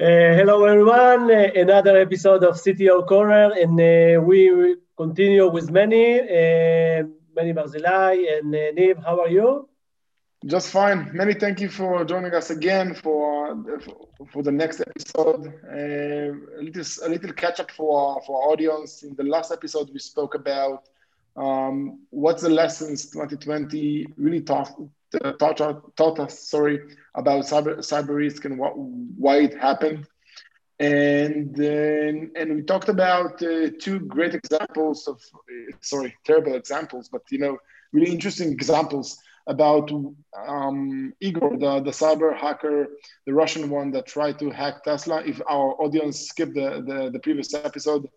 Uh, hello, everyone. Uh, another episode of CTO Corner, and uh, we continue with Menny, uh, Menny Barzilay, and uh, Niv. How are you? Just fine. Menny thank you for joining us again for for the next episode. Uh, a little a little catch up for for our audience. In the last episode, we spoke about um, what's the lessons 2020 really taught taught, taught us. Sorry about cyber cyber risk and what why it happened. And then and we talked about uh, two great examples of sorry terrible examples, but you know really interesting examples about um, Igor, the, the cyber hacker, the Russian one that tried to hack Tesla. If our audience skipped the, the, the previous episode,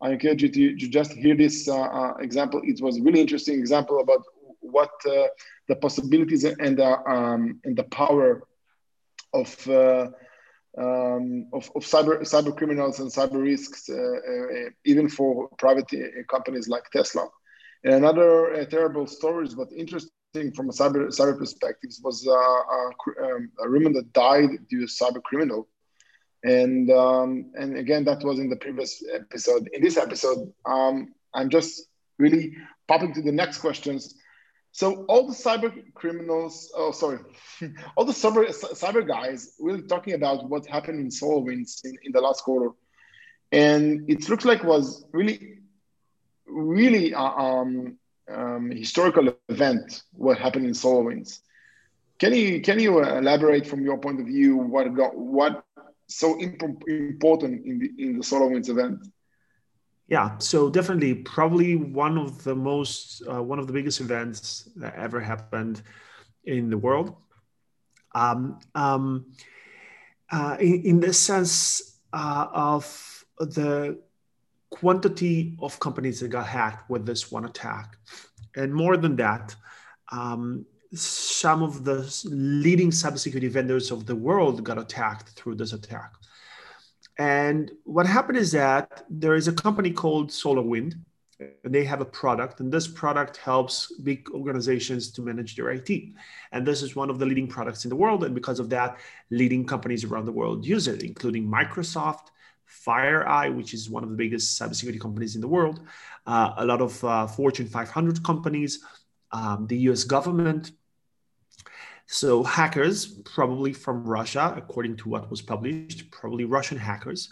I encourage you to, to just hear this uh, uh, example. It was a really interesting example about what uh, the possibilities and the, um, and the power of, uh, um, of, of cyber, cyber criminals and cyber risks, uh, uh, even for private companies like Tesla. And another terrible stories, but interesting from a cyber cyber perspective was uh, a, um, a woman that died due to cyber criminal, and um, and again that was in the previous episode. In this episode, um, I'm just really popping to the next questions. So all the cyber criminals, oh sorry, all the cyber cyber guys, really talking about what happened in SolarWinds in, in the last quarter, and it looks like was really, really uh, um, um, historical event what happened in SolarWinds. Can you can you elaborate from your point of view what got what so imp- important in the in the SolarWinds event? Yeah, so definitely, probably one of the most uh, one of the biggest events that ever happened in the world. Um, um, uh, in, in the sense uh, of the quantity of companies that got hacked with this one attack. And more than that, um, some of the leading cybersecurity vendors of the world got attacked through this attack. And what happened is that there is a company called SolarWind, and they have a product, and this product helps big organizations to manage their IT. And this is one of the leading products in the world. And because of that, leading companies around the world use it, including Microsoft, FireEye, which is one of the biggest cybersecurity companies in the world, uh, a lot of uh, Fortune 500 companies, um, the US government. So, hackers, probably from Russia, according to what was published, probably Russian hackers,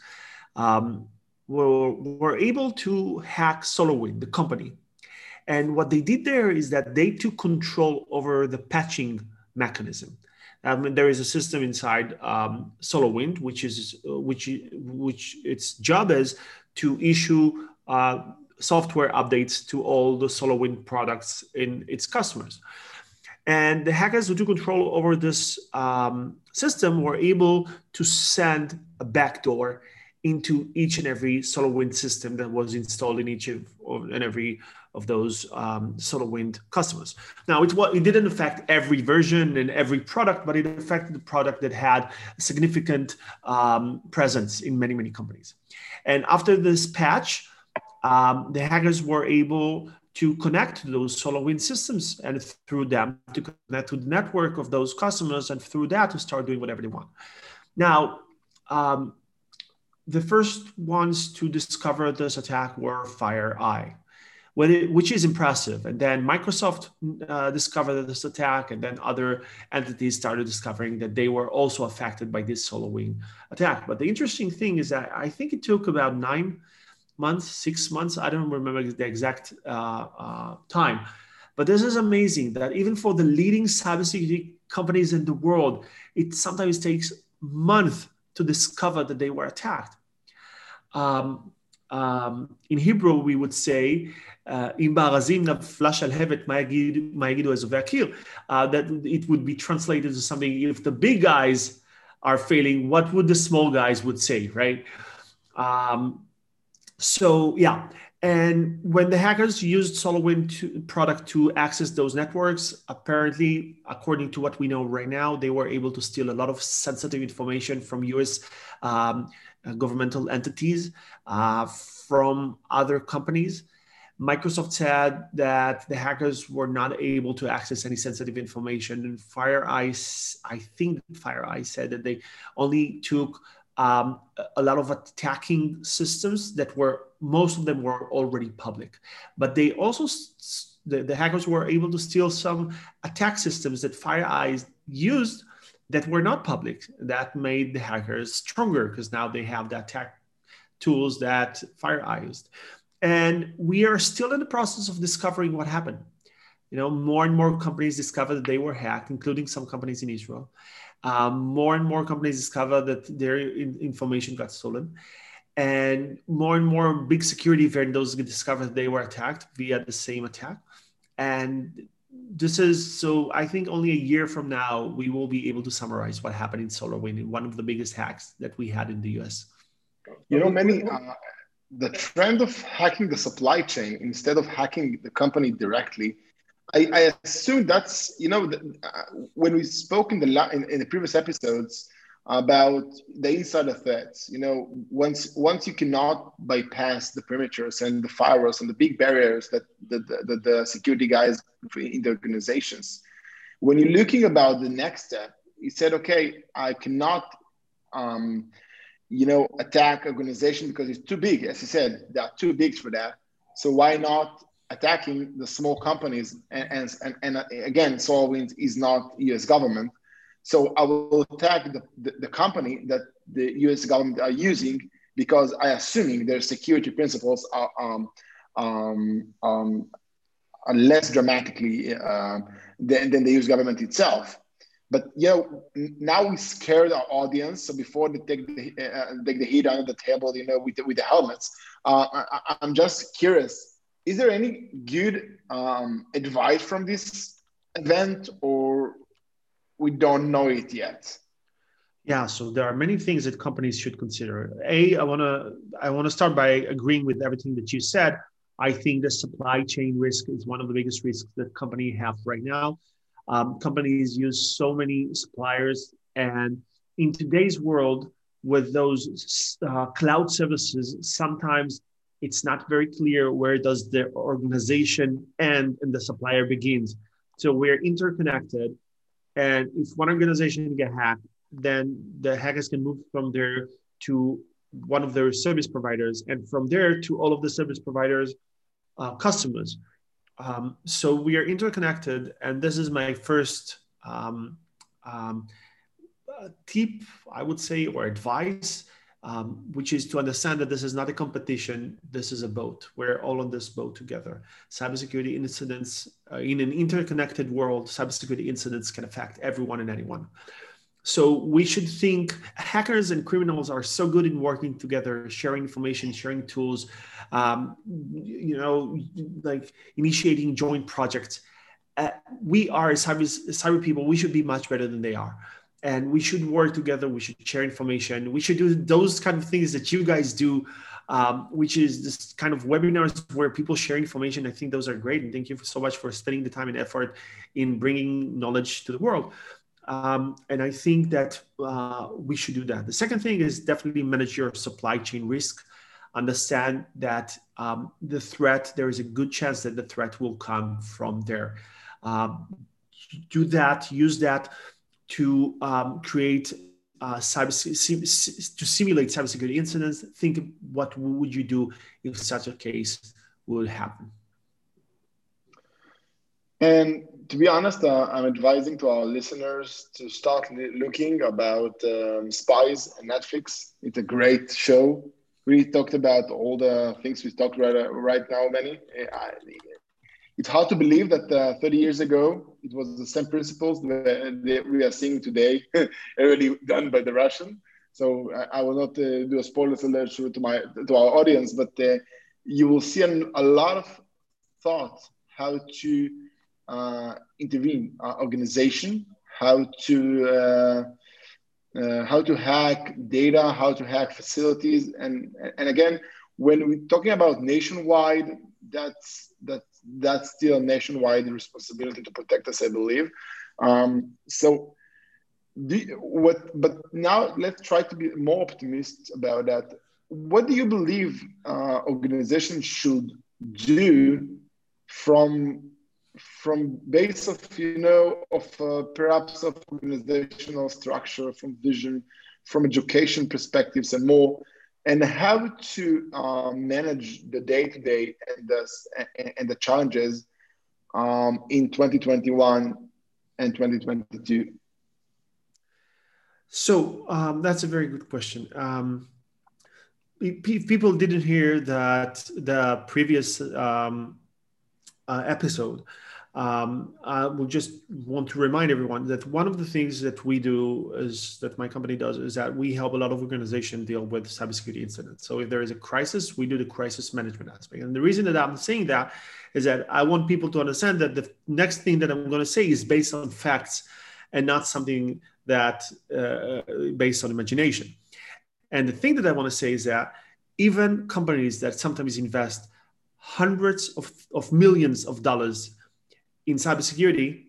um, were, were able to hack SolarWind, the company. And what they did there is that they took control over the patching mechanism. There is a system inside um, SolarWind, which is which which its job is to issue uh, software updates to all the SolarWind products in its customers. And the hackers who took control over this um, system were able to send a backdoor into each and every SolarWind system that was installed in each of, and every of those um, SolarWind customers. Now, it, it didn't affect every version and every product, but it affected the product that had a significant um, presence in many, many companies. And after this patch, um, the hackers were able to connect to those SolarWind systems and through them to connect to the network of those customers and through that to start doing whatever they want. Now, um, the first ones to discover this attack were FireEye which is impressive. And then Microsoft uh, discovered this attack, and then other entities started discovering that they were also affected by this SolarWind attack. But the interesting thing is that I think it took about nine months, six months. I don't remember the exact uh, uh, time. But this is amazing that even for the leading cybersecurity companies in the world, it sometimes takes months to discover that they were attacked. Um, um, in Hebrew, we would say, uh, "Im barazim naflash al hevet ma'agidu ezuvakir," that it would be translated to something. If the big guys are failing, what would the small guys would say, right? Um, so yeah, and when the hackers used SolarWind to, product to access those networks, apparently, according to what we know right now, they were able to steal a lot of sensitive information from US um, governmental entities, uh, from other companies. Microsoft said that the hackers were not able to access any sensitive information. And FireEye, I think FireEye said that they only took um, a lot of attacking systems that were most of them were already public, but they also the, the hackers were able to steal some attack systems that FireEye used that were not public. That made the hackers stronger because now they have the attack tools that FireEye used. And we are still in the process of discovering what happened. You know, more and more companies discovered that they were hacked, including some companies in Israel. Um, more and more companies discover that their in- information got stolen. And more and more big security vendors discovered they were attacked via the same attack. And this is so I think only a year from now we will be able to summarize what happened in SolarWinds, one of the biggest hacks that we had in the US. You know, many uh, the trend of hacking the supply chain instead of hacking the company directly. I, I assume that's you know the, uh, when we spoke in the in, in the previous episodes about the insider threats. You know, once once you cannot bypass the perimeters and the firewalls and the big barriers that the, the, the security guys in the organizations, when you're looking about the next step, you said, okay, I cannot, um, you know, attack organization because it's too big. As you said, they are too big for that. So why not attacking the small companies? And, and, and, again, SolarWinds is not U.S. government so I will attack the, the, the, company that the US government are using because I assuming their security principles are, um, um, um, are less dramatically uh, than, than the US government itself. But you know, now we scared our audience. So before they take the, uh, take the heat under the table, you know, with the, with the helmets, uh, I, am just curious: is there any good um, advice from this event, or we don't know it yet. Yeah, so there are many things that companies should consider. A, I want to I want to start by agreeing with everything that you said. I think the supply chain risk is one of the biggest risks that company have right now. Um, companies use so many suppliers, and in today's world, with those uh, cloud services, sometimes it's not very clear where does the organization end and the supplier begins. So we're interconnected and if one organization get hacked, then the hackers can move from there to one of their service providers, and from there to all of the service providers' uh, customers. Um, so we are interconnected, and this is my first um, um, uh, tip, I would say, or advice um, which is to understand that this is not a competition. This is a boat. We're all on this boat together. Cybersecurity incidents uh, in an interconnected world, cybersecurity incidents can affect everyone and anyone. So we should think hackers and criminals are so good in working together, sharing information, sharing tools, um, you know, like initiating joint projects. Uh, we are cyber, cyber people. We should be much better than they are and we should work together we should share information we should do those kind of things that you guys do um, which is this kind of webinars where people share information. I think those are great and thank you so much for spending the time and effort in bringing knowledge to the world. Um, and i think that uh, we should do that. The second thing is definitely manage your supply chain risk. Understand that um, the threat there is a good chance that the threat will come from there. Um, do that use that to um, create uh, cyber to simulate cybersecurity incidents. Think what would you do if such a case would happen. And to be honest, uh, I'm advising to our listeners to start looking about um, Spies and Netflix. It's a great show. We talked about all the things we talked right, right now, Benny. It's hard to believe that uh, 30 years ago it was the same principles that, we are seeing today, already done by the Russian. So I, I will not uh, do a spoiler alert to my to our audience, but uh, you will see an, a lot of thought how to uh, intervene uh, organization, how to uh, uh, how to hack data, how to hack facilities, and and again, when we're talking about nationwide, that's that that's still a nationwide responsibility to protect us, I believe. Um, so, what? But now let's try to be more optimistic about that. What do you believe uh, organizations should do from from base of you know of uh, perhaps of organizational structure, from vision, from education perspectives and more, and how to uh, manage the day to day and the and the challenges um, in 2021 and 2022? So um, that's a very good question. Um, people didn't hear that the previous um, uh, episode. Um, I would just want to remind everyone that one of the things that we do is that my company does is that we help a lot of organizations deal with cybersecurity incidents. So if there is a crisis, we do the crisis management aspect. And the reason that I'm saying that is that I want people to understand that the next thing that I'm going to say is based on facts and not something that uh, based on imagination. And the thing that I want to say is that even companies that sometimes invest hundreds of, of millions of dollars in cybersecurity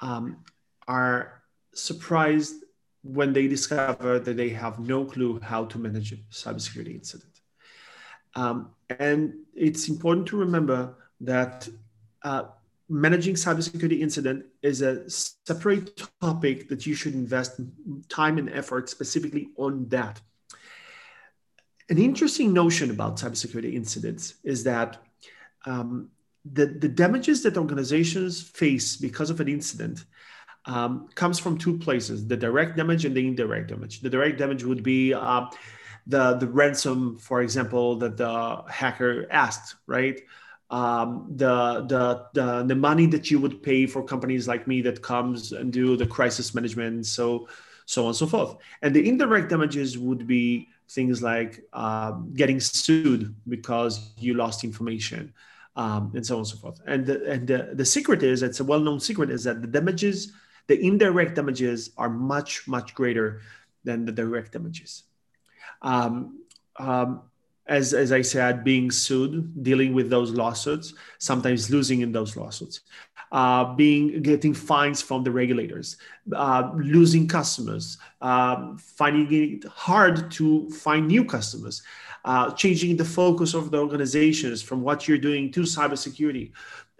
um, are surprised when they discover that they have no clue how to manage a cybersecurity incident. Um, and it's important to remember that uh, managing cybersecurity incident is a separate topic that you should invest time and effort specifically on that. An interesting notion about cybersecurity incidents is that um, the, the damages that organizations face because of an incident um, comes from two places the direct damage and the indirect damage. The direct damage would be uh, the, the ransom, for example, that the hacker asked, right? Um, the, the, the, the money that you would pay for companies like me that comes and do the crisis management, so, so on and so forth. And the indirect damages would be things like um, getting sued because you lost information um, and so on and so forth. And the, and the, the secret is, it's a well-known secret, is that the damages, the indirect damages are much, much greater than the direct damages. Um, um, as, as I said, being sued, dealing with those lawsuits, sometimes losing in those lawsuits, uh, being getting fines from the regulators, uh, losing customers, uh, finding it hard to find new customers uh, changing the focus of the organizations from what you're doing to cybersecurity,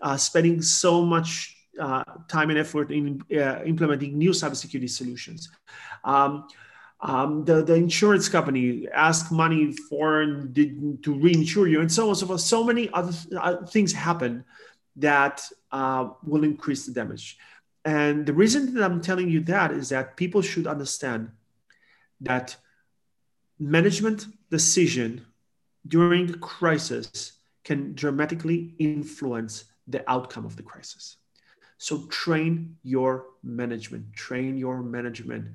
uh, spending so much uh, time and effort in implementing new cybersecurity solutions. Um, um, the, the insurance company ask money for to reinsure you and so on and so forth. So many other uh, things happen that uh, will increase the damage. And the reason that I'm telling you that is that people should understand that management decision during the crisis can dramatically influence the outcome of the crisis. So train your management, train your management,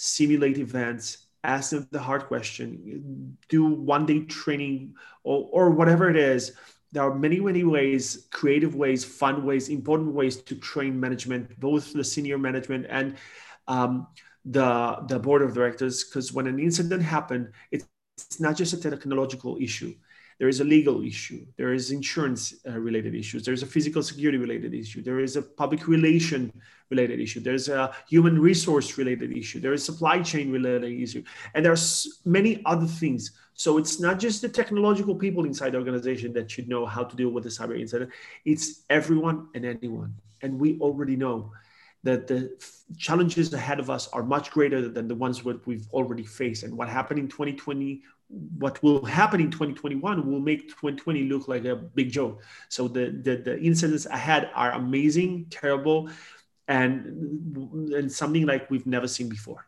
simulate events, ask them the hard question, do one day training or, or whatever it is. There are many, many ways, creative ways, fun ways, important ways to train management, both the senior management and um, the, the board of directors. Because when an incident happened, it's it's not just a technological issue. There is a legal issue. There is insurance uh, related issues. There's a physical security related issue. There is a public relation related issue. There's a human resource related issue. There is supply chain related issue. And there's many other things. So it's not just the technological people inside the organization that should know how to deal with the cyber incident. It's everyone and anyone. And we already know that the challenges ahead of us are much greater than the ones that we've already faced. And what happened in 2020, what will happen in 2021 will make 2020 look like a big joke. So the, the, the incidents ahead are amazing, terrible, and, and something like we've never seen before.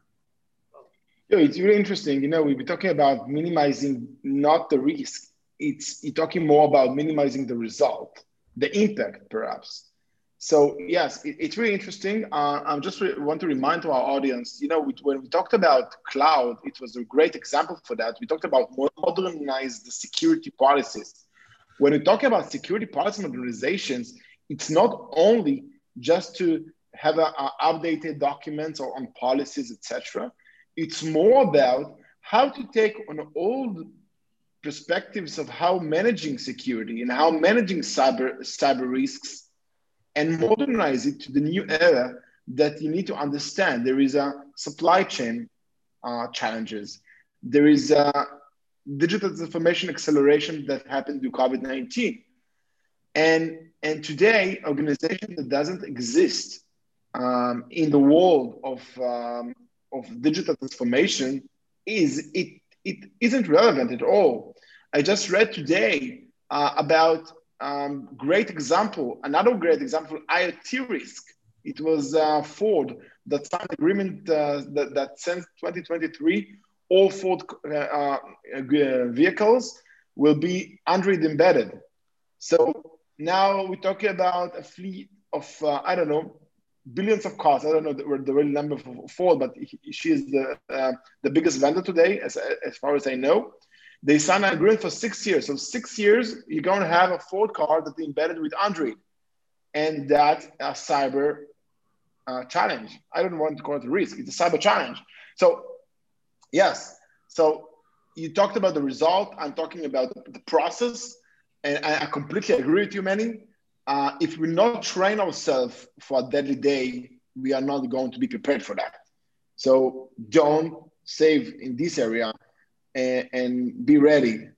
Yeah, it's really interesting. You know, we've been talking about minimizing not the risk. It's you're talking more about minimizing the result, the impact, perhaps. So yes, it, it's really interesting. Uh, I just re- want to remind to our audience, you know, we, when we talked about cloud, it was a great example for that. We talked about modernize the security policies. When we talk about security policy modernizations, it's not only just to have a, a updated documents or on policies, etc. It's more about how to take on old perspectives of how managing security and how managing cyber cyber risks and modernize it to the new era that you need to understand. There is a supply chain uh, challenges. There is a digital transformation acceleration that happened with COVID-19. And, and today, organization that doesn't exist um, in the world of, um, of digital transformation is it it isn't relevant at all. I just read today uh, about um, great example, another great example, IoT risk. It was uh, Ford that signed agreement uh, that, that since 2023, all Ford uh, uh, vehicles will be Android embedded. So now we're talking about a fleet of, uh, I don't know, billions of cars. I don't know the, the real number for Ford, but she is the, uh, the biggest vendor today, as, as far as I know. They signed agreement for six years. So six years, you're going to have a Ford car that's embedded with Android. And that's a cyber uh, challenge. I don't want to call it a risk. It's a cyber challenge. So yes. So you talked about the result. I'm talking about the process. And I, completely agree with you, Menny. Uh, if we not train ourselves for a deadly day, we are not going to be prepared for that. So don't save in this area and, and be ready.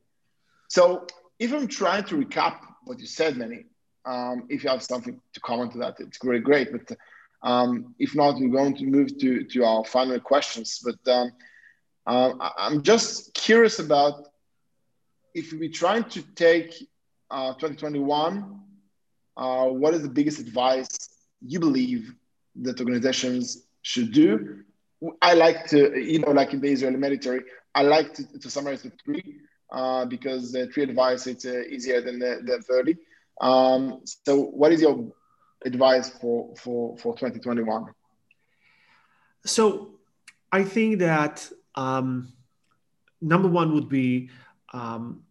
So if I'm trying to recap what you said, Menny, um, if you have something to comment to that, it's great, great. But um, if not, we're going to move to, to our final questions. But um, uh, I'm just curious about if we're trying to take uh, 2021, uh, what is the biggest advice you believe that organizations should do? I like to, you know, like in the Israeli military, I like to, to summarize with three uh, because the three advice it's uh, easier than the, 30. Um, so what is your advice for, for, for 2021? So I think that um, number one would be um,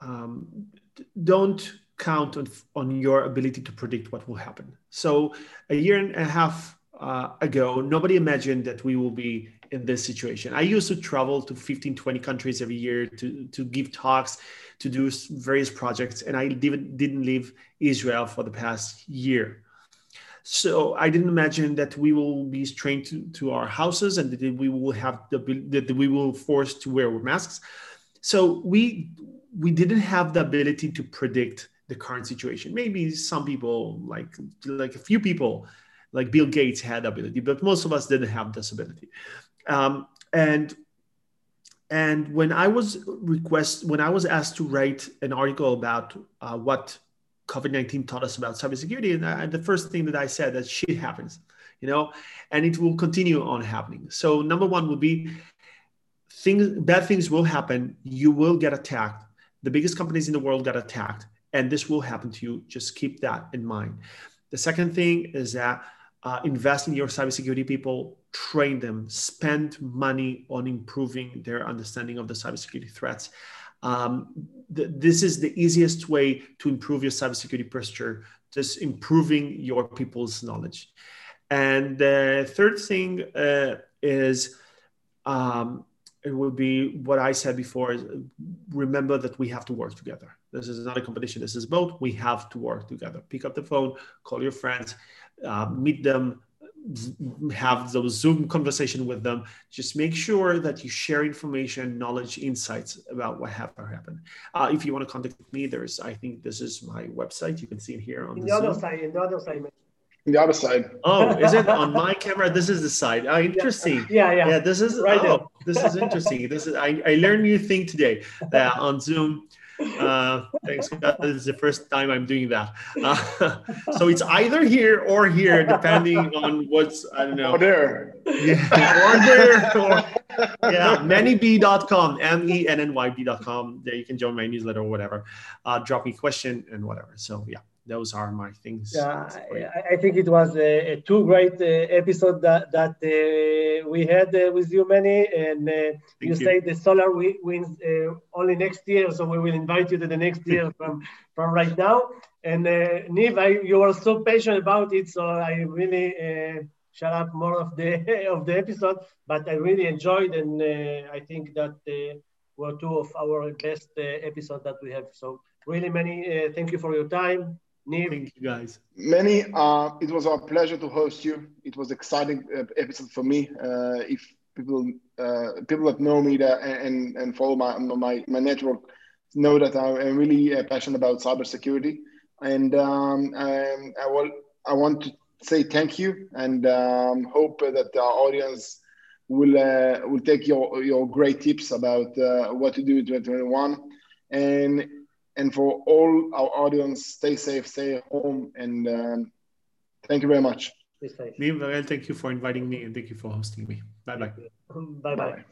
um, don't count on, on your ability to predict what will happen. So a year and a half uh, ago, nobody imagined that we will be in this situation. I used to travel to 15, 20 countries every year to, to give talks, to do various projects, and I didn't, didn't leave Israel for the past year. So I didn't imagine that we will be trained to, to our houses and that we will have the that we will force to wear masks. So we we didn't have the ability to predict the current situation. Maybe some people, like like a few people, like Bill Gates had ability, but most of us didn't have this ability. Um, and and when I was request when I was asked to write an article about uh, what COVID nineteen taught us about cybersecurity, and, and the first thing that I said that shit happens, you know, and it will continue on happening. So number one would be things bad things will happen. You will get attacked. The biggest companies in the world got attacked, and this will happen to you. Just keep that in mind. The second thing is that uh, invest in your cybersecurity people, train them, spend money on improving their understanding of the cybersecurity threats. Um, th- this is the easiest way to improve your cybersecurity posture, just improving your people's knowledge. And the third thing uh, is um, it would be what I said before is remember that we have to work together. This is not a competition. This is both. We have to work together. Pick up the phone, call your friends, uh, meet them, have those Zoom conversation with them. Just make sure that you share information, knowledge, insights about what have happened. Uh, if you want to contact me, there's I think this is my website. You can see it here on in the, the other side. In the other side. The other side. Oh, is it on my camera? This is the side. Oh, interesting. Yeah, yeah. Yeah, this is right. Oh, this is interesting. This is I, I learned new thing today that on Zoom uh, thanks God, this is the first time I'm doing that. Uh, so it's either here or here, depending on what's I don't know. Or there. Yeah, or there. Or, yeah, mennyb.com, m-e-n-n-y-b.com. There you can join my newsletter or whatever. Uh, drop me a question and whatever. So yeah those are my things. Yeah, I, I think it was a, a two great uh, episode that that uh, we had uh, with you, Menny, and uh, you, you, say the SolarWinds uh, only next year, so we will invite you to the next year from from right now. And uh, Niv, I, you were so passionate about it, so I really shut up more of the of the episode, but I really enjoyed, and I think that were two of our best episodes that we have. So really, Menny, thank you for your time Thank you guys. Menny, uh, it was our pleasure to host you. It was exciting uh, episode for me. Uh, if people uh, people that know me that and and follow my my my network know that I'm really uh, passionate about cybersecurity, and um, and I will I want to say thank you and um, hope that our audience we'll uh, we'll take your your great tips about what to do in 2021 and and for all our audience stay safe stay home and um, thank you very much Neil Varel, thank you for inviting me and thank you for hosting me. Bye bye. Bye bye.